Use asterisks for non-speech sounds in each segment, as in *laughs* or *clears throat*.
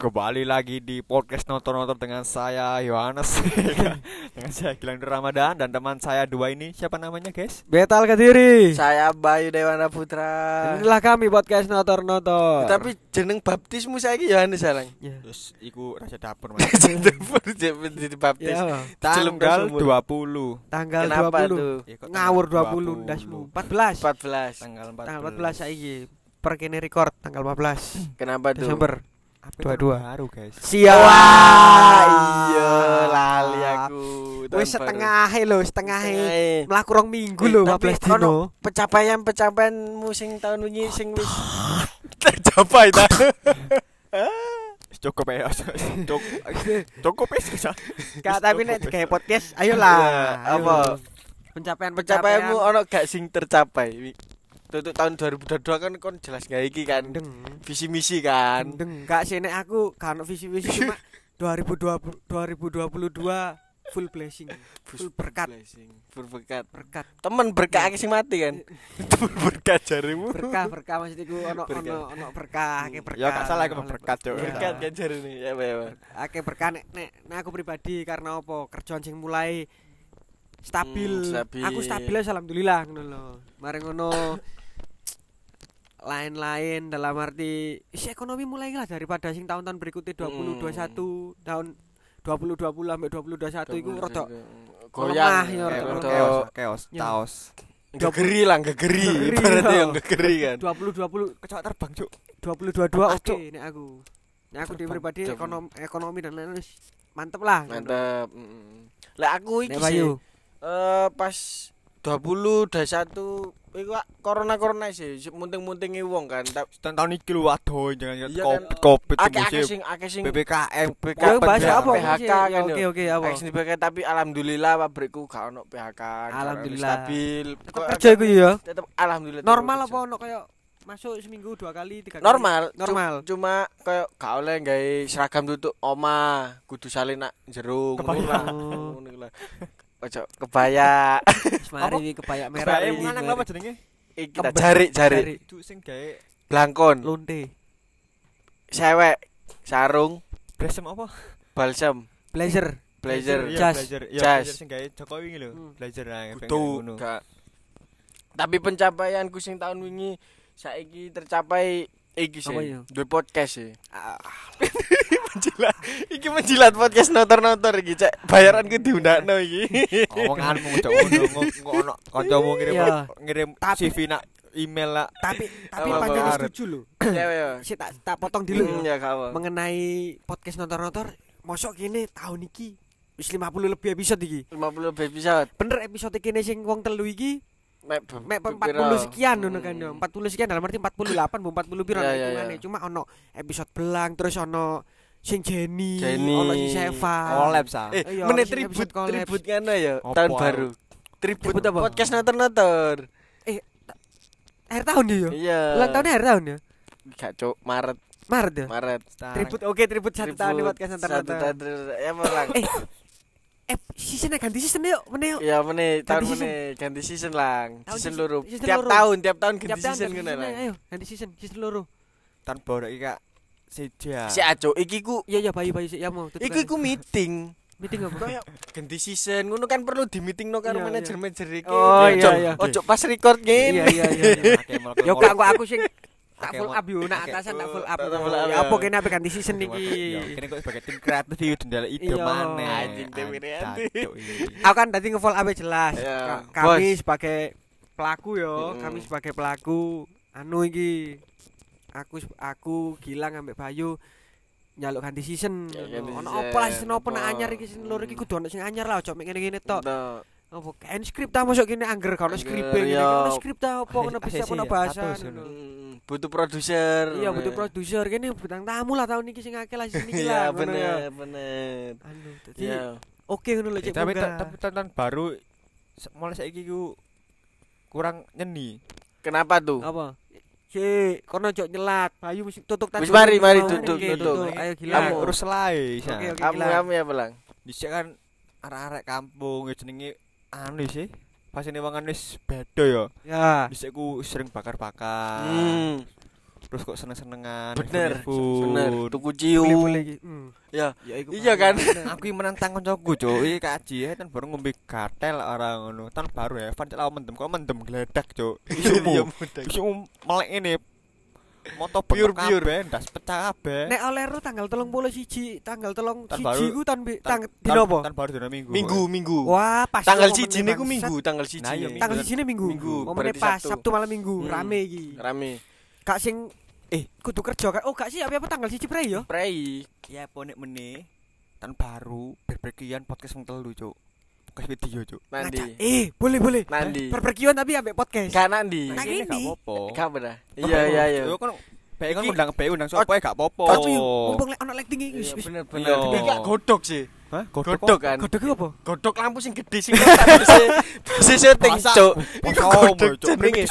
Kembali lagi di podcast nonton-nonton dengan saya Yohanes *laughs* Dengan saya Gilang Ramadan dan teman saya dua ini Siapa namanya guys? Betal Kediri. Saya Bayu Dewana Putra. Inilah kami podcast Notor. Tapi jeneng baptismu saiki Yohanes Salang. ya. Terus iku raja dapur *laughs* mas Jeneng jadi baptis. Ya, Tanggal sumur. 20 tanggal Kenapa 20. tuh? Ya, Ngawur tanggal 20 ndasmu. 14. 14. Tanggal 14 Tanggal 14 saiki. Per kene record tanggal 15 Kenapa tuh? Desember. Dua-dua. baru guys Siap. Wah, iya lali aku. Wis setengah lho, setengah Setengah. melaku rong minggu Eh, lho tapi 15 dino. ono Pencapaian-pencapaianmu sing tahun wingi sing wis *laughs* tercapai ta. *laughs* Cukup ya Cukup *laughs* Cukup ya Kak tapi nek kayak podcast ayolah. Iya, apa? Pencapaian-pencapaian Pencapaianmu ono gak sing tercapai? Untuk tahun 2022 kan kon jelas gak iki kan. Deng. Visi misi kan. Deng, gak sih nek aku kan visi-visi *laughs* cuma 2020 2022 full blessing, full berkat, Blessing, full berkat. berkat. Temen berkah sing mati kan. *laughs* Full berkat jarimu. Berkah, berkah maksudku ono Berkah. ono ono berkah, akeh berkah. Ya gak salah aku berkat cok. Berkat kan jarine. Ya apa ya. Pak? Akeh berkah nek, nek nek aku pribadi karena apa? Kerjaan sing mulai stabil. Hmm, stabil. Aku stabil ya alhamdulillah ngono lho. Mari ngono *laughs* lain-lain dalam arti isi ekonomi mulai lah daripada sing tahun-tahun berikutnya 2021 tahun 2020 sampai 2021 iku rada goyang lemah ya, rada- rada Chaos Chaos Ya. Gegeri lah gegeri iya. yang gegeri kan 2020 Kecok terbang cok 2022 Lepas, oke Cuk. nek aku. Nek aku di pribadi ekonomi ekonomi dan lain-lain mantep lah. mantep mm. lah aku iki sih eh pas 20 21 iku corona-corona sih munting-muntingi wong kan Ta- Tahun tahun iki lho waduh jangan covid covid akeh-akeh musim sing akeh sing PPKM bahasa PHK kan Oke oke apa? Sing PHK tapi alhamdulillah pabrikku gak ono PHK Alhamdulillah. stabil kerja iku ya. tetep alhamdulillah Normal apa ono kayak masuk seminggu dua kali tiga kali? normal Normal. cuma kayak gak oleh gawe seragam tutup oma kudu salin nak jero ngono Kebaya. ojo kebaya *laughs* Wis Mari iki kepayak merah ini. lanang mari. apa jenenge iki tak jari jari itu sing gawe blangkon Lonte. sewek sarung Bresem apa balsam Blazer. blazer Jas. Jas. blazer sing gawe Jokowi iki lho Hmm. blazer lah yang pengen ngono. tapi pencapaianku sing tahun wingi saiki tercapai iki sih duwe podcast sih Ah, *laughs* menjilat iki menjilat podcast notor-notor iki cek bayaranku diundakno iki omonganmu cok ngono kok ono kancamu ngirim Iya. ngirim Tapi- CV nak email lah tapi tapi pancen apa? setuju lho. *clears throat* ya ya Sik tak tak potong dulu ya. Mengenai podcast nonton-nonton mosok kene tahun iki wis 50 lebih episode iki. 50 lebih episode Bener episode kene sing wong telu iki mek mek be- 40 piro? sekian ngono kan Hmm. yo. 40 sekian dalam arti 48 bu 40 piro Ya, nek ya, hitungane. ya. Cuma ono episode belang terus ono sing Jenny, Jenny. ono sing Seva. collab sa Eh, Iya, menit tribut tribut ngono ya tahun baru. Tribut Tribut apa? podcast notor-notor. Akhir tahun ya yo. Iya. Ulang tahunnya akhir tahun ya. Gak cuk, Maret, Maret ya. Maret. Tribut oke tribut satu tahun di podcast Satu nonton-nonton. tahun terus- ya melang. Eh, eh seasonnya ganti season yuk, meneh yuk. Ya meneh tahun season. meneh ganti season lang. Tahun Season season- loro. season Tiap tahun, tiap tahun ganti tahun season ngono season, lah. Ayo, ganti season, season loro. tan baru iki kak seja Si Aco iki ku Iya iya bayi bayi sih ya mau. iki ku meeting. meeting apa? Kayak ganti season ngono kan perlu di meeting no karo Iya, manajer-manajer iki. Oh, Ya, iya, Cok. iya. Ojo pas record ngene. iya iya. iya. Yo *laughs* kak kok aku sing tak Oke, full up yo nak oke. atasan tak full up. Ya ya. apa kene apa ganti season Ya, iki. kene kok sebagai tim kreatif iki jendela ide mana Anjing, tim kreatif. Aku kan tadi nge-full up jelas. Kami sebagai pelaku yo, kami sebagai pelaku anu iki. Aku aku Gilang ambek Bayu nyaluk ganti season. Ya, Ono apa lah season apa nak Apa? anyar iki season loro iki kudu ono sing anyar lah, ojo mek ngene-ngene tok. Apa kan skrip ta masuk kene angger kalau skrip iya. ngene ono skrip ta *laughs* apa kena bisa satu bahasa. butuh produser. Iya butuh produser kene bintang tamu lah tahun iki sing akeh lah season iki lah. Iya ngono ya. bener bener. Anu, dadi Iya. oke ngono lho cek tapi munggah. tapi tonton baru mulai saiki ku kurang nyeni Kenapa tuh? apa? Si, kono jok nyelat. Bayu mesti tutuk tadi. Wis, mari, mari, oke, tutuk. Ayo Kamu gila. Kamu. urus selai. Kamu kamu ya pelang. dhisik kan arek-arek kampung ya jenenge anu sih pas ini wong wis beda ya Ya. dhisik ku sering bakar-bakar Hmm. Terus kok seneng-senengan Bener, bener. Tuku cium. Hmm. Ya. Ya. Iya kan? *laughs* aku iki menentang kancaku cuk iki kaji ya kan baru ngombe gatel orang ngono tan baru ya Evan cek lawan mendem kok mendem gledak cuk *laughs* Iya, isu melek ini moto Pure, pure ndas pecah kabeh Nek oleh ru tanggal 31 tanggal 3 Tan siji ku tan tang dino apa? tan baru dina minggu Minggu, minggu. Wah, pas Tanggal siji niku minggu, tanggal siji. Nah, iya. Tanggal siji minggu. Minggu, berarti pas Sabtu. Malam minggu, Hmm. rame iki. Rame. Gak sing eh kudu kerja kan. Oh, gak sih apa apa tanggal siji pre yo. Prei. ya ponek meneh tan baru berpergian podcast wong telu cuk podcast video cuk Nanti. Eh, boleh boleh. Nanti. Berpergian tapi ambek podcast. Gak nanti. Nah, Ini gak apa-apa Gak bener. Iya, iya, iya. Yo kan Baik kan Iki- undang baik undang sapa ya gak apa-apa. Tapi mumpung lek ono lighting iki wis Iya, wis. bener bener. Iya. Tapi gak godok sih. Hah? Godok kan. Iki apa? Godok lampu sing gede sing bisa syuting, Cuk. Iku Cuk? jenenge.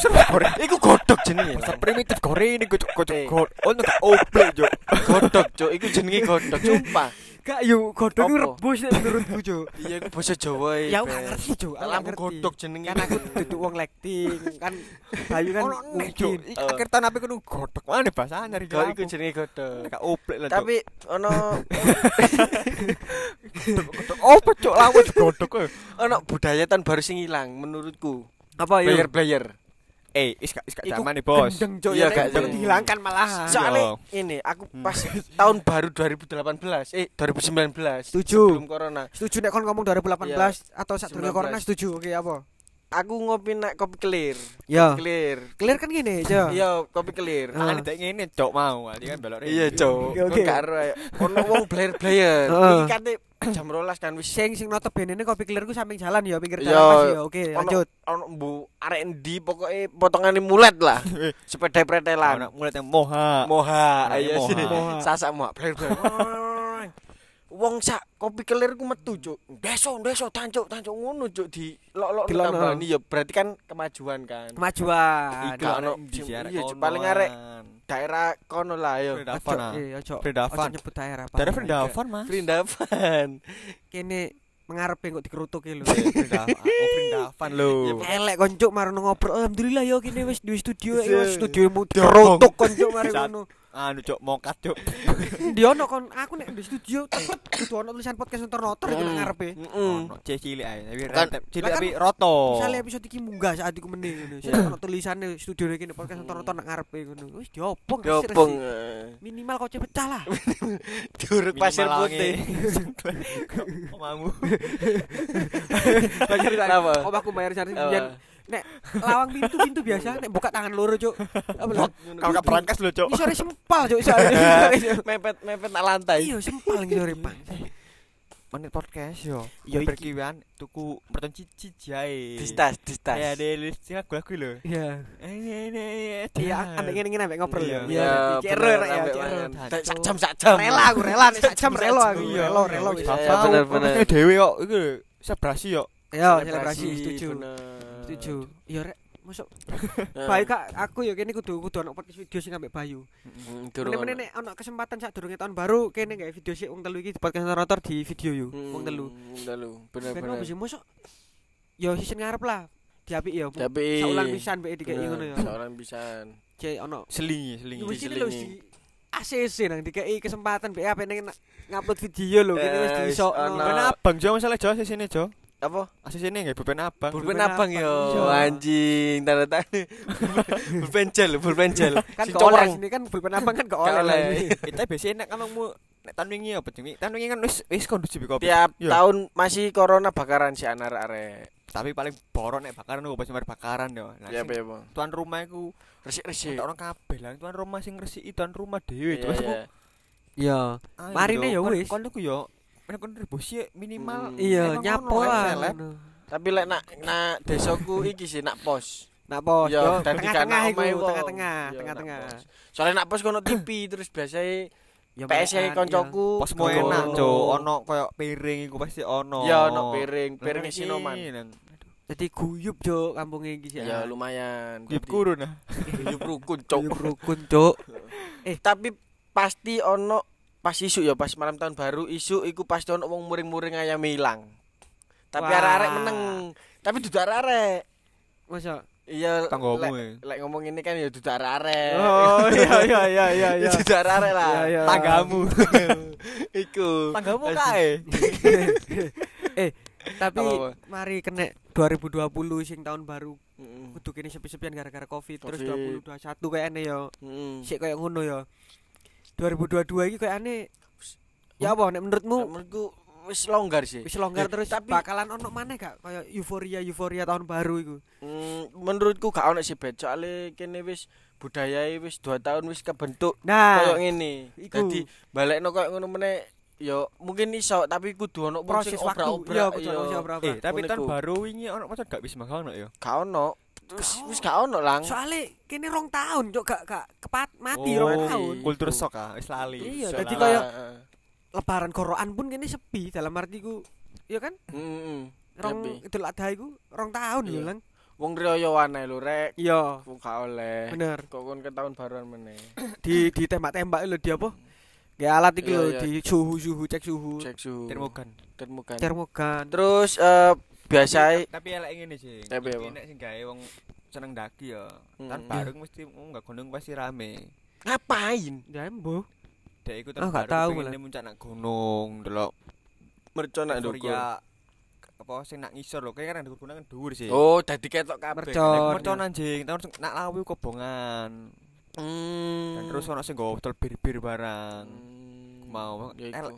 Iku godok jenenge. Masa primitif goreng ini cuk Eh. Oh enggak ople cuk. Godok, Cuk. Iku jenenge godok, sumpah. Gak yo godok iki Apa? rebus nek menurutku, Cuk. *laughs* Iya, iku basa Jawa iki. Ya aku gak ngerti, Cuk. Aku gak Lampu ngerti. godok jenenge. Kan aku duduk wong lighting, kan Bayu kan mungkin. Iki Akhir tahun apa kudu godok. Mana bahasa nyari Kok iku jenenge godok. Enggak ople lah cuk. Tapi ono *laughs* opo cuk lawan godok kok. ono budaya tahun baru sing ilang menurutku. Apa yo? Player-player. Eh, is gak is gak zaman nih, Bos. Gendeng, Cuk. Iya, Ya, gak sih. dihilangkan malahan. So- Soalnya Iya. ini aku pas *laughs* tahun baru 2018, eh 2019. Setuju. Sebelum corona. Setuju nek kon ngomong 2018 atau saat 19. corona setuju. Oke, apa? Aku ngopi nak kopi clear. Ya. Clear. Clear kan gini, Jo. Iya, kopi clear. Ah. Kan tak ngene cuk mau. Tadi kan belok Iya, Cok. Oke, karo ono wong player-player. Heeh. Iki kate *clears throat* jam 12 kan wis Sing sing notabene ini kopi clear ku samping jalan ya, pinggir jalan Mas ya. Oke, ono lanjut. ono bu arek endi pokoke potongane mulet lah. *laughs* Sepeda pretelan. Anak mulai yang moha. Moha, ayo. Moha. Sasak moha player-player. *laughs* Wong sak kopi clear ku metu, Cuk. Deso, deso tancuk, tancuk ngono, Cuk, di lok-lok Dilokno. tambani ya berarti kan kemajuan kan. Kemajuan. Iku ono iya, paling arek daerah kono lah ah. Eh, ojo. Fredavan. Ojo nyebut daerah apa. Daerah Fredavan, Mas. Vrindavan. *laughs* Kene mengarep kok dikerutuk lho. Fredavan. Oh, Fredavan lho. Elek koncuk marono ngobrol. Alhamdulillah yo kene wis di studio wis studiomu dikerutuk koncuk ngono. Anu cuk mokat cuk. *laughs* Di ono kon aku nek di studio tetep kudu ono tulisan podcast notor-notor iku nang ngarepe. Heeh. Ono C cilik ae. Tapi rentep cilik tapi roto. Misalnya episode iki munggah saat iku meneh ngono. Sing ono tulisane studio kene podcast notor-notor nang ngarepe ngono. Wis diopong. Diopong. Minimal kocek pecah lah. *laughs* Diuruk pasir putih. *laughs* Omamu. Bayar Kenapa? Oh aku bayar cari Apa? biyen nek lawang pintu pintu biasa nek buka tangan loro cuk. Kau gak berangkas lho cuk. Ini sore sempal cuk sore. *laughs* mepet mepet nak lantai. Iya sempal sore Pak. Menit podcast yo. Yo, iki. berkiwan tuku merton cici jae. Distas, distas. Ya ada list lagu-lagu lho. Iya. Eh, eh, eh, Iya, ambek ngene-ngene ambek ngobrol Iya. ya. Iya, rek ya, ambek cero. mangan. Tak- Sak jam sak jam. Rela aku rela nek sak jam rela aku. Iya. Rela rela wis. Iya, Iya, bener, bener. Dewe kok iku selebrasi yo. Iya, selebrasi setuju. Setuju. Iya rek. Masuk *laughs* Bayu kak aku ya kene kudu kudu ono podcast video sing ambek Bayu. ono. nek ono kesempatan sak durunge tahun baru kene gawe video sik wong telu iki di podcast narator di video yo. Hmm, Wong telu. Wong telu. Bener Ben bener. opo sih mosok yo season ngarep lah. Diapik ya. Tapi Saulang pisan mbek dikek ngono ya. Saulang pisan. Cek ono Selingi, selingi. wis ini lho ACC nang dikei kesempatan mbek apa ning ngupload video lho kene wis diiso. ono. Ben abang Jo masalah Jo sini Jo. Apa? Asisine nggih beban abang. Pulpen Pulpen abang yo, anjing tanda tanda. *laughs* Pulpen gel, pulpen gel. Kan oleh corong. sini kan pulpen abang kan gak Gak oleh ini. Kita biasanya nek kanangmu nek tahun wingi apa jenenge? Tahun wingi kan wis wis kondusif kopi. Tiap tahun masih corona bakaran si anak arek. Tapi paling borok nek bakaran ku pas mari bakaran yo. Nah, Ya ya, tuan rumah iku Resik-resik. ada orang kabeh lah tuan rumah sing ngresiki tuan rumah dhewe. Iya. Iya. ayo, Marine Jo, ya wis. Kon iku yo nek kon ribusi minimal Hmm. Iya, nyapo lah. Tapi lek nak nak desaku iki sih nak pos. Nak pos, yo, dadi tengah-tengah iku, tengah-tengah, tengah-tengah. Soalnya nak pos kono TV *clears throat* terus biasanya Ya, PS melekan, koncoku Pos enak, Jo. Ono koyo piring iku pasti ono. Ya ono piring, piring Lah, isi noman. iki, nang- iya. Jadi guyub jo kampungnya iki sih. Ya lumayan. Guyub kurun ah. Guyub rukun, *laughs* cok. Guyub rukun, Cuk. *laughs* Tapi pasti ono pas isu ya pas malam tahun baru isu iku pasti ono wong muring-muring ayam hilang. Tapi arek-arek meneng. Tapi dudu arek-arek. Masa Iya, Tanggomu, lek- ya. Lek ngomong ini kan ya dudu arek-arek. Oh iya *laughs* iya iya iya Ya iya. dudu arek-arek lah. Iya, iya. Tanggamu. *laughs* Iku. Tanggamu kae. *laughs* eh tapi mari kena 2020 sing tahun baru Heeh. kudu kene sepi-sepian gara-gara Covid, terus Covid. 2021 kayaknya ya Heeh. sik kayak ngono ya. 2022 iki kayaknya ya apa nek menurutmu Menurutku wis longgar sih. wis longgar Eh, terus tapi- bakalan ono maneh gak kayak euforia euforia tahun baru iku. Hmm, menurutku gak ono sih bet soalnya kene wis budayai wis 2 tahun wis kebentuk Nah, koyo ngene. Dadi balekno koyo ngono meneh ya mungkin iso tapi kudu ono proses waktu. obrak-obrak, Iya, betul, iya. proses obrak-obrak. Eh, tapi tahun baru wingi ono pacar gak bisa ngono ya. Gak ono. Wis Gak wis gak ono lang. Soale kene rong tahun cok gak gak kepat mati Oh, rong tahun. Kultur sok ah, wis lali. Iya, dadi koyo lebaran koroan pun kene sepi dalam artiku ya kan Heeh. rong Tapi Idul Adha iku rong tahun lho Iya. lang. wong riyo wae lho rek. Iya, Wong gak oleh. bener. Kok kon ke tahun baruan meneh. *coughs* Di ditembak-tembak lho di apa? Kayak alat iki Iya, lho iya. di suhu-suhu cek suhu. Cek suhu. Termogan. Termogan. Termogan. Terus eh biasa Tapi elek ngene sih. Tapi nek sing gawe wong seneng daki ya. Hmm. Tahun baru mesti enggak gunung pasti rame. ngapain? Ya embo. Dek iku Ah, gak baru tahu malah. muncak nak gunung, delok Mercon nak ndukur. apa sing nak ngisor lho, kayak kan ndukur gunung kan dhuwur sih. Oh, dadi ketok kabeh. Mercon. Mercon anjing, sing- nak lawu kobongan. Hmm. Dan terus ono sing nggawa botol bir-bir barang. Hmm. Mau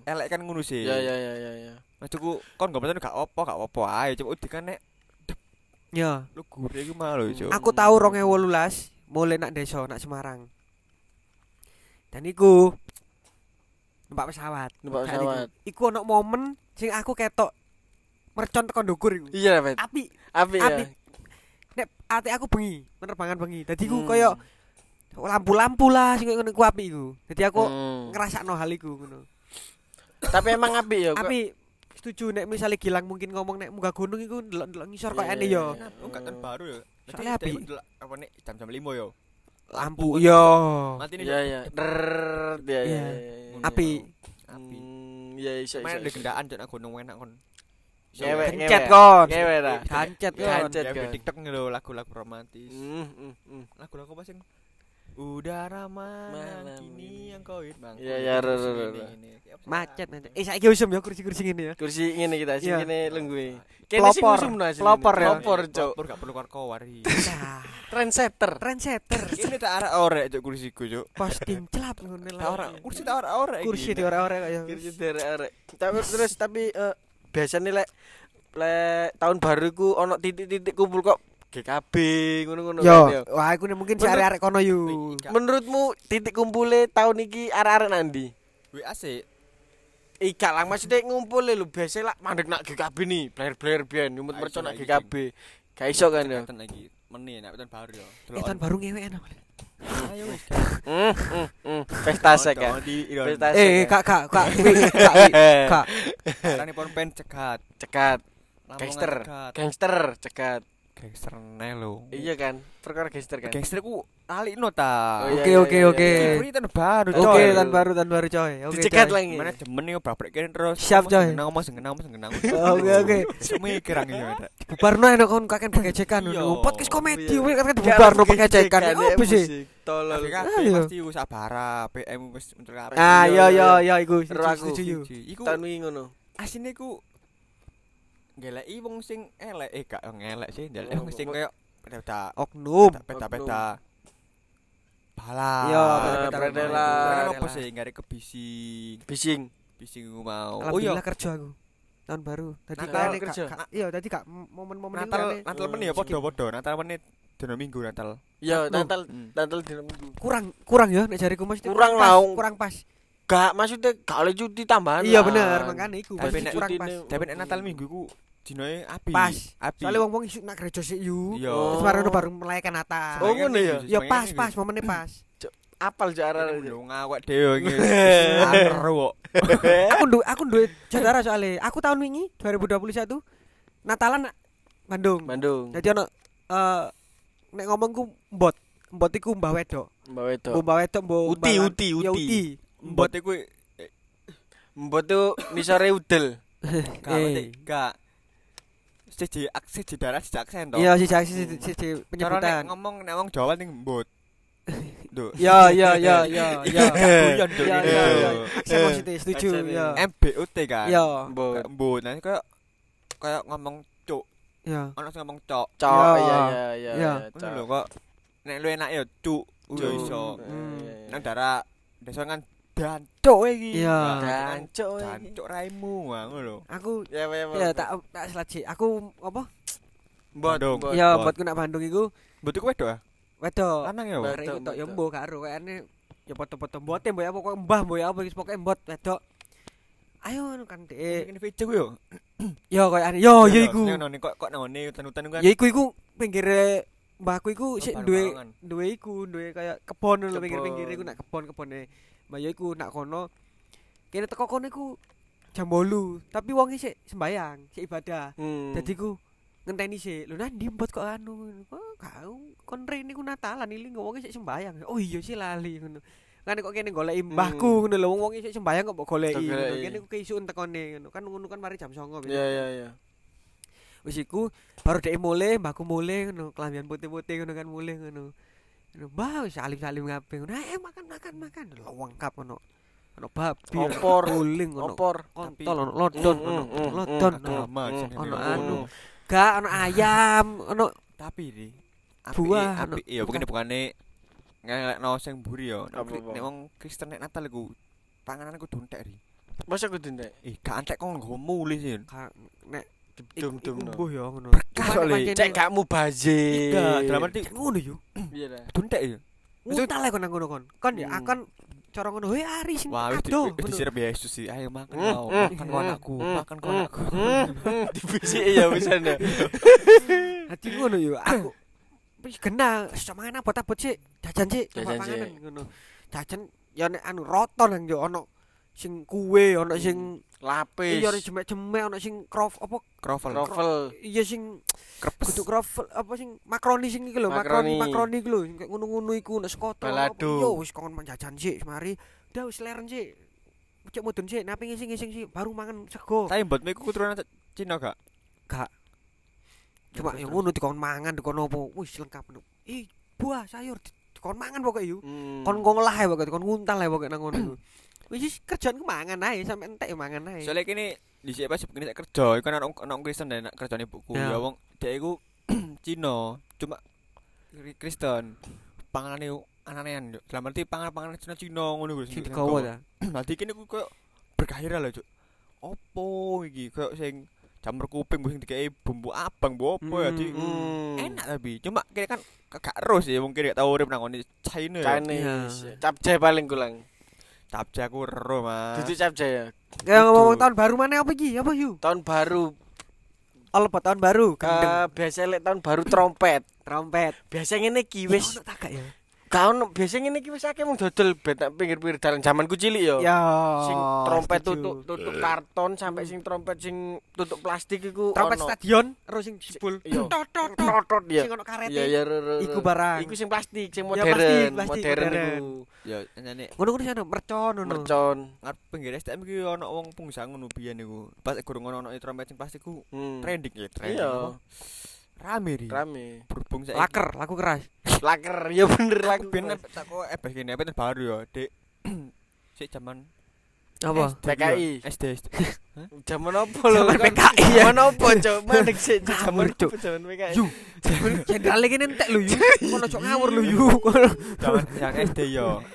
elek kan ngono sih. Ya ya ya ya ya. Maksudku kon gak percaya gak apa gak apa ae, coba udik kan nek Ya. lu gure iku mah lho, Cuk. Aku tahu 2018 mulai nak desa nak Semarang. Dan iku numpak pesawat. Numpak pesawat. Iku ono momen sing aku ketok mercon tekan ndukur iku. Iya, Bet. Api, Api api. ya. Nek ati aku bengi, penerbangan bengi. Dadi iku Hmm. koyo lampu-lampu lah sing koyo ngono iku api iku. Dadi aku Hmm. ngrasakno hal iku ngono. Tapi emang api ya. kok. Api setuju nek misalnya Gilang mungkin ngomong nek munggah gunung iku ndelok-ndelok ngisor koyo Iya, ane iya, yo. iya. Nah, enggak tahun baru ya. Soalnya api. Apa nek jam-jam 5 yo. Lampu yo. Mati nih. Iya iya. Der ya ya. Iya. ya. Api. Api. Hmm, Iya iso. Main di gendaan nak gunung enak kon. Ngewek, ngewek. kon. Ngewek ta. Gancet kon. Gancet. Ya kan. di TikTok lho lagu-lagu romantis. Hmm, hmm, hmm. Lagu-lagu apa sing Udara malam Malam kini yang kau bang. Iya, iya, ro, ro, ro, ro. Macet nanti. Eh saiki usum ya kursi-kursi ngene ya. Kursi ngene kita sing Iya. ngene lenggue. Kene sing Pelopor. ya. Pelopor, Cuk. Pelopor gak perlu kawar iki. Nah, Trendsetter. trendsetter. Ini tak arek orek cok kursiku cok. Posting celap ngono Tak lah. ora kursi tak arek orek. Kursi di ora-ora kaya. Kursi derek-derek. Tapi terus tapi eh, biasanya lek lek tahun baru ku ono titik-titik kumpul kok GKB ngono-ngono ya. Yo, wah aku nih mungkin si arek-arek kono yu. Menurutmu titik kumpulnya tahun iki arek-arek nandi? WA sih. Ika lah maksudnya ngumpul lho biasa lah mandek nak GKB nih, player-player biyen nyumut mercon iso nak GKB. Gak iso kan ya. Cekatan lagi. Meni nak tahun baru yo. Eh tahun baru ngewe enak. Ayo wis. Hmm, hmm, hmm. Pesta sek ya. Pesta sek. Eh kak kak kak kak kak. Tani pon pen cekat. cekat. Gangster. Gangster cekat. Gangster nelo. Iya kan? Perkara gangster kan. Gangster ku lali no ta. Oh, iya, Oke iya, oke iya, oke. Ini tahun baru Oke tahun baru tahun baru coy. Oke. Dicekat coy. lagi. Mana jemen nih babrek kene terus. Siap, Ngomong coy. sengenang, Ngomong sengenang, ngomong sengenang. *laughs* Oke oke. Semikir angin. Dak. Bubarno enak kon kakek pengecekan. Iya. Podcast komedi weh kakek bubarno pengecekan. Apa sih? Tolol. BKB Ayo. pasti wis sabara, PM wis muncul kabeh. Ah yo yo yo iku setuju. Iku Tahun wingi ngono. asine ku ngeleki wong sing elek eh gak ngelek sih, ndelek Oh, wong sing koyo peta Oknum. peta peta bala. Iya, Ah, peta-peta. Kan apa sih ngare kebising, Bising. bising mau. Oh iya, kerja aku. Tahun baru. Tadi kayaknya kerja. Iya, tadi kak momen-momen Natal Natal meneh ya padha-padha, Natal meneh dina Minggu Natal. Ya, Oknum. Natal Hmm. Natal dina Minggu. kurang kurang ya nek jariku mesti Kurang pas, lah. kurang pas. Gak maksudnya gak oleh cuti tambahan. Iya bener, makanya iku Tapi kurang cuti pas. Tapi nek Natal Minggu ku dinoe api. Pas. Api. Soalnya wong-wong isuk nak gereja sik yu. Terus baru baru merayakan Natal. Oh, ngono ya? Ya pas pas momennya pas. *clears throat* Apal cara Lu ngawak dhewe iki. *laughs* Aru kok. *laughs* aku duwe aku duwe saudara soalnya. Aku tahun wingi 2021 Natalan Bandung. Bandung. Jadi ono eh nek ngomongku mbot. Mbot iku mbah wedok. Mbak Wedo. Mbah wedok mbok Uti, mbalan- uti, Ya uti. uti. Mbot iku Mbok tuh nisore udel. *laughs* gak ngerti, gak. Siji siji darat siji aksen to. Iya si si si, si, si Cara penyebutan. ngomong nek wong Jawa ning mbut. Duh. *laughs* Ya ya ya ya ya. *laughs* Guyon Ya ya ya. Aksen positif setuju Aksen ya. MBUT kan. Ya Kayak mbut. Nah kayak kayak ngomong cuk, ya. ono sing ngomong cok. Cok, Ya. iya iya iya. Ya. Ngono lho kok nek lu enak ya cuk. Yo iso. Hmm. Iya, iya. Nang darat desa kan dancuk iki. Iya. Dancuk iki. Dancuk raimu ngono lho. Aku Ya ya ya tak tak selagi. Aku apa? Bandung. mbot. Ya Bot. buat kena Bandung iku Mbut iku wedok ah? wedok. Lanang ya. Wedok. Iku tok ya wedok. mbok karo kayane ya foto-foto mbote mbok ya pokoke mbah mbok ya apa wis pokoke mbot wedok. Ayo anu kan dek. Ini video ku yo. Yo koyo ane yo yo iku. Noni kok kok noni hutan-hutan kan. Ya iku iku pinggire mbahku iku sik duwe duwe iku, duwe kayak kebon lho Kebon. pinggir-pinggir iku nak kebon-kebone. Mbah ya iku nak kono. Kene teko kono iku jam 8, tapi wong sik sembayang, sik ibadah. Hmm. Dadi ku ngenteni sik. Lho nang ndi mbot kok anu. Kok kau kon rene ku Natalan iki wong sik sembayang. Oh iya sih lali ngono. Kan kok kene goleki mbahku ngono lho wong sik sembayang kok mbok goleki. Ngono. goleki. Kene ku keisuken tekone ngono. Kan ngono kan mari jam 09.00 Iya iya iya. Wis iku baru dhek mulai, mbahku mulai ngono, kelambian putih-putih ngono kan mulai ngono. Mbah wis salim-salim kabeh ngono. Eh makan makan makan. Lho lengkap ngono. Ono babi, ono Opor. guling, ono Opor. kontol, ono lodon, Mm, ono mm, mm, lodon, ono ono anu. Gak ono ayam, ono Tapi di Buah, api iya bukan bukane ngelekno sing mburi yo. Nek wong Kristen nek Natal iku panganan iku duntek ri. Masa kudu ndek? Ih, gak antek kok nggo muli sih. nek Dum dum no. mbuh ya ngono. Berkah pancene- Cek gak mubazir. Enggak, dalam arti ngono yo. Iya dah. duntek ya. Itu- Ngutal kon nang ngono kon. Kon ya Hmm. akan cara ngono, "Hei Ari sing Wah, wis di- adoh." wis disirep Yesus sih. Ayo makan Hmm, kau, hmm, makan kau anakku, hmm, makan kau anakku. *laughs* Divisi ya bisa ndak. *laughs* Hati ngono yo aku wis kena iso mangan abot-abot sik, jajan sik, coba Jajan panganan sik. ngono. Jajan ya nek anu roto nang yo ono sing kue, ono sing Lapis. iya jemek-jemek, ono sing krof apa Krovel. Krovel. iya sing Krepes. kudu kroffel apa sing makroni sing iki lho, makroni Makroni. makroni iki lho, sing kayak ngono-ngono iku nek sekoto. Yo wis kon jajan sik semari. Udah wis leren sik. Cek mudun sik, napi ngising-ngising sik baru mangan sego. Tapi mbotmu iku keturunan Cina gak? Cuma yang ngono dikon mangan dikon opo wis lengkap no. Ih, buah sayur di- dikon mangan pokoke yo. Hmm. Kon ngolah ae pokoke dikon nguntal ae pokoke nang ngono. Wis kerjaan ku mangan ae sampe entek ya mangan ae. Soalnya kini di sini pas begini kerja, iku kan orang orang Kristen dan nak kerjaan ibuku. Ya. Ya wong dia iku *clears throat* Cina, cuma Kri- Kristen. Panganan itu aneh-anehan. Cuk. Dalam arti panganan-panganan Cina Cina ngono gue. sing digawa ta. Nanti kini aku kayak bergairah lah cuk. Opo iki kayak sing jamur kuping sing dikei bumbu abang bu opo ya di Hmm. enak tapi cuma kayak kan gak ero sih mungkin gak tau urip nang ngene China ya. Chinese. Capcay paling kulang. Tapi aku ero mas. Duduk capcay ya. Kayak ngomong tahun baru mana apa iki? Apa yu? Tahun baru. All apa tahun baru? Gendeng. Eh biasa lek tahun baru trompet. trompet. Biasa ngene iki Wis wis ono ya? Gak ono biasa ngene iki wis akeh mung dodol bet pinggir-pinggir dalan zamanku cilik yo. Ya. Sing trompet tutup tutup karton sampai sing trompet sing tutup plastik iku trompet ono. stadion terus sing jebul. Iya. Tot tot tot. Totot ya. Sing ono karete. Ya. Iku barang. Iku sing plastik, sing Ya, modern, plastik, plastik, modern modern. iku. Ya nyane Ngono-ngono sih ono mercon ngono. Mercon. ngarep pinggir STM iki ono wong pungsa ngono biyen niku. Pas gurung ono ono trompet sing plastik ku Hmm. trending ya, trending. Iya. Rame ri. Rame. Berhubung saya Laker, laku keras. Laker, ya bener Aku laker. biyen tak kok eh gini *clears throat* apa baru *laughs* ya, Dik. Sik zaman Apa? PKI. SD. SD. Zaman apa lho? *laughs* Zaman PKI ya. Zaman apa? Mandek sik Cuk, zaman Ngawur, apa zaman PKI? Yu. *laughs* Jenderale kene entek lho yu. Kono cok ngawur lho yu. Kono. Zaman yang SD yo.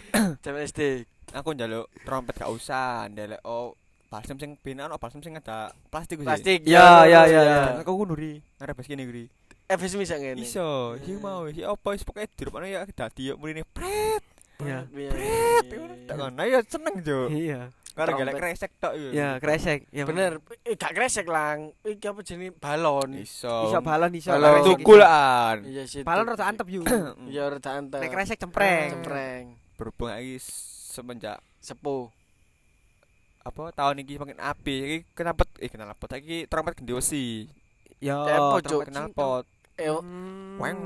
Zaman SD. Aku njaluk trompet gak usah, ndelek oh balsem sing benan oh balsem sing ada plastik sih. Plastik. Ya, ya, ya, ya. Aku ngono ri. Ngarep pas gini ri. FS bisa ngene. Iso, iki mau iki apa wis pokoke dirupane ya dadi yo mrene pret. Iya. Pret. Tak ngono ya seneng jo. Iya. Trompet. gelek kresek tok yo. Ya, kresek. Ya Bener. Eh gak kresek lang. Iki apa jenenge balon. Iso. Iso balon iso. Balon. tukulan. Iya sih. Balon rada antep yu. *coughs* Ya rada antep. Nek kresek cempreng. Cempreng. Berhubung iki semenjak Sepuh. Apa tahun iki makin api iki kenapa eh kenapa iki trompet gendi wesi. Ya, trompet sing- kenapa Eh Hmm, Weng,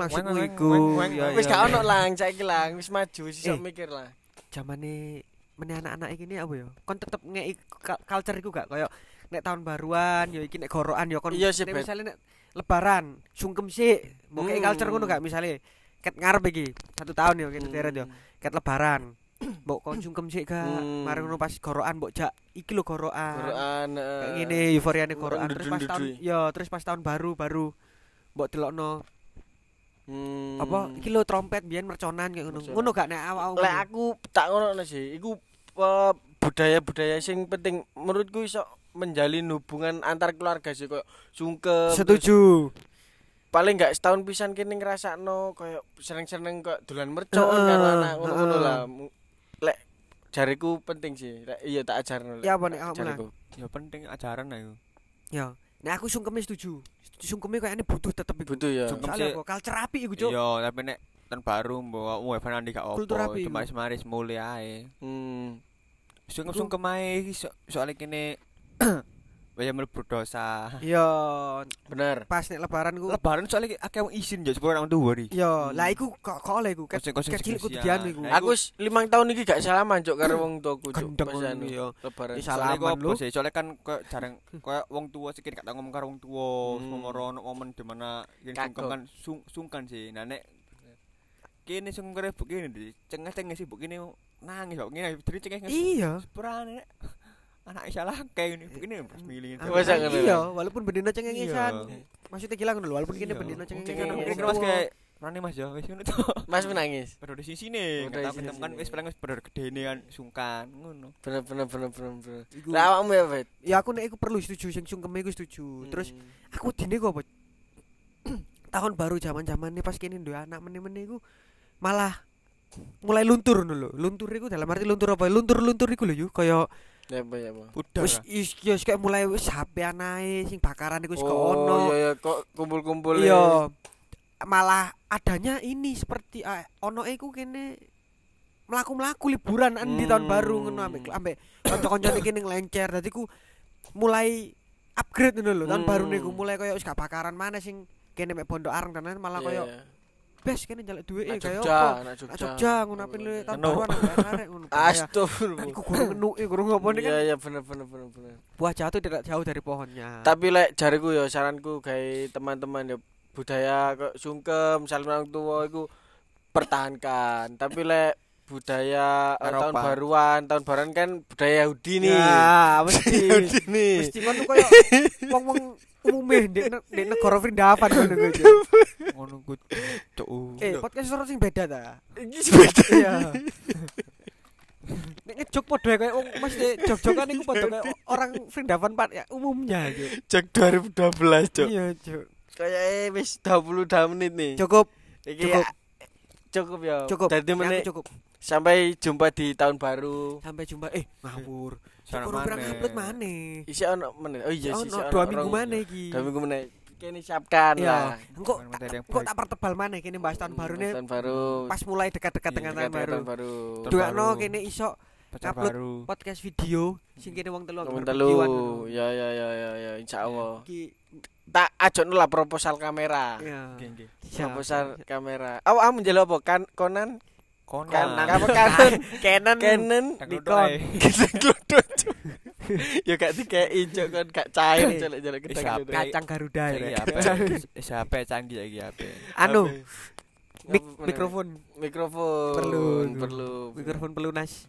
iku. weng, weng, Ya, wis gak ono lang saiki lang, wis maju iso Eh. mikir lah. Jamane meneh anak-anak iki ini apa ya? Kon tetep ngeki ka- culture iku gak? Koyo nek tahun baruan ya iki nek gorokan ya kon Iya sih, nek misale nek lebaran sungkem sik. Mau kayak Hmm. culture ngono gak? Misale ket ngarep iki satu tahun ya kene deret ya ket lebaran *clears throat* mbok kon sungkem sik gak? Hmm. mari ngono pas gorokan mbok jak iki lho gorokan. Quran kayak ngene euforiane gorokan. Terus pas tahun ya terus pas tahun baru baru mbok delokno. Hmm. apa? Iki lho trompet biyen merconan kayak ngono. Ngono gak nek awak lek aku tak ngono sih. Iku eh, budaya-budaya sing penting menurutku iso menjalin hubungan antar keluarga sih koyo sungkem setuju. paling gak setahun pisan kene ngrasakno koyo seneng-seneng kok dolan mercon Heeh, karo anak ngono-ngono heeh. lah lek jariku penting sih lek iya tak ajarno lek Ya apa nek jariku Ya penting ajaran ayo. ya nek aku sungkeme setuju setuju sungkeme kayaknya butuh tetep iku butuh ya Sungkem soalnya sih. apa culture api iku cuk Iya, tapi nek tahun baru mbok mau Evan Andi gak opo, cuma semaris mulai ae. hmm. Sungkem-sungkem ae iki so, soalnya *clears throat* kene *coughs* Waya mlebu dosa. Iya, bener pas nek lebaran ku. Lebaran soalnya akeh wong izin yo sepuro orang tua ri. Iya, lah iku kok kok oleh iku. Kosong-kosong ket cilik kudu spesial. dianu iku. Aku wis limang tahun iki gak salaman cuk karo wong tuaku cuk Gendeng pas ngono, anu, iya. lebaran salaman kok lu. Soalnya kan kok jarang kayak wong tua sih gak tau ngomong karo wong tua, Hmm. semua ono momen di mana yang sungkem kan sung, sungkan sih. Nah nek kene sungkem kare begini di cengah-cengah sih begini nangis kok ngene jadi cengah Iya. Sepurane anak salah kayak ini begini pas milih Masa ngono Iya, lah? walaupun bendina cengengesan. Iya. Maksudnya gila ngono lho, walaupun kene Iya. bendina Cengeng- Cengeng- mas kayak Rani mas ya wis ngono tuh. Mas menangis *laughs* Baru di sini, enggak tahu di ketemu kan wis paling wis bener gedene kan sungkan ngono. bener bener bener bener bener lah awakmu ya Bet Ya aku nek iku perlu setuju sing sungkeme iku setuju. Terus Hmm. aku dine kok apa? *clears throat* tahun baru zaman-zamane pas kene duwe anak meneh-meneh iku malah mulai luntur ngono lho. Luntur iku dalam arti luntur apa? Luntur-luntur iku lho yo kaya ya apa ya apa Udah. wis is ya wis kayak mulai wis HP anae sing bakaran iku wis gak oh ono. iya iya kok kumpul-kumpul Iya. Malah adanya ini seperti ah, ono iku kene mlaku-mlaku liburan an di tahun Hmm. baru ngono ambek ambek kanca-kancane kene nglencer. Dadi ku mulai upgrade ngono lho. Tahun Hmm. baru niku mulai koyo wis gak bakaran mana sing kene mek Pondok Areng tenan malah koyo bes kene njaluk duwe kaya Jogja, apa. nak Nak Jogja. Jogja ngono ape le tahun baruan arek ngono. *laughs* Astagfirullah. Iku gurung ngenuki, gurung ngopo Iya kan. iya bener bener bener bener. Buah jatuh tidak jauh dari pohonnya. Tapi lek jariku ya saranku gawe teman-teman ya budaya kok sungkem saling orang tua iku pertahankan. Tapi lek budaya eh, tahun Eropa. baruan, tahun baruan kan budaya Yahudi nih. Ya, mesti. *laughs* Yahudi nih. Mesti kan tuh koyo *laughs* wong-wong umume ndek ndek negara Vrindavan *laughs* ngono kuwi. Ngono ku cuk. Eh, podcast orang sing beda ta. Iki beda. Iya. Nek ngejok padha kaya wong mesti jog-jogan iku padha kaya orang Vrindavan pak ya umumnya gitu. Cek 2012, Cuk. Iya, Cuk. Kayak eh, wis 22 menit nih. Cukup, Iki cukup. ya, cukup ya. cukup. Dadi Ini menit cukup. sampai jumpa di tahun baru. Sampai jumpa. Eh, ngawur. Kurang upload maneh. Isi ono menit. Oh iya sih, no, ono dua minggu maneh iki. Dua minggu menit. Kene siapkan lah. Engko engko baik. tak pertebal maneh kene bahas tahun baru nih. Tahun baru. Pas mulai dekat-dekat dengan tahun baru. Tahun baru. Dungakno baru. kene iso upload. podcast video sing kene wong telu anggar telu. Ya ya ya ya ya insyaallah. Tak ajono lah proposal kamera. Proposal kamera. Awak oh, menjelok apa? Kan Conan? Konan. Kan apa Canon? Canon Canon Tak Nikon. duduk ae. kita glodok. Cuk. Ya gak dikei Cuk kan gak cair Eh, jelek-jelek kita siapa? glodok. kacang Garuda Iki ya. apa? *laughs* Siapa canggih lagi apa? Anu, Apa? mik Apa- mikrofon, mikrofon Perlu. perlu mikrofon pelunas.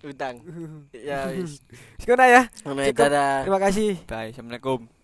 utang *laughs* ya wis Sekolah ya. Sampai Cukup. dadah Terima kasih. Bye. Assalamualaikum.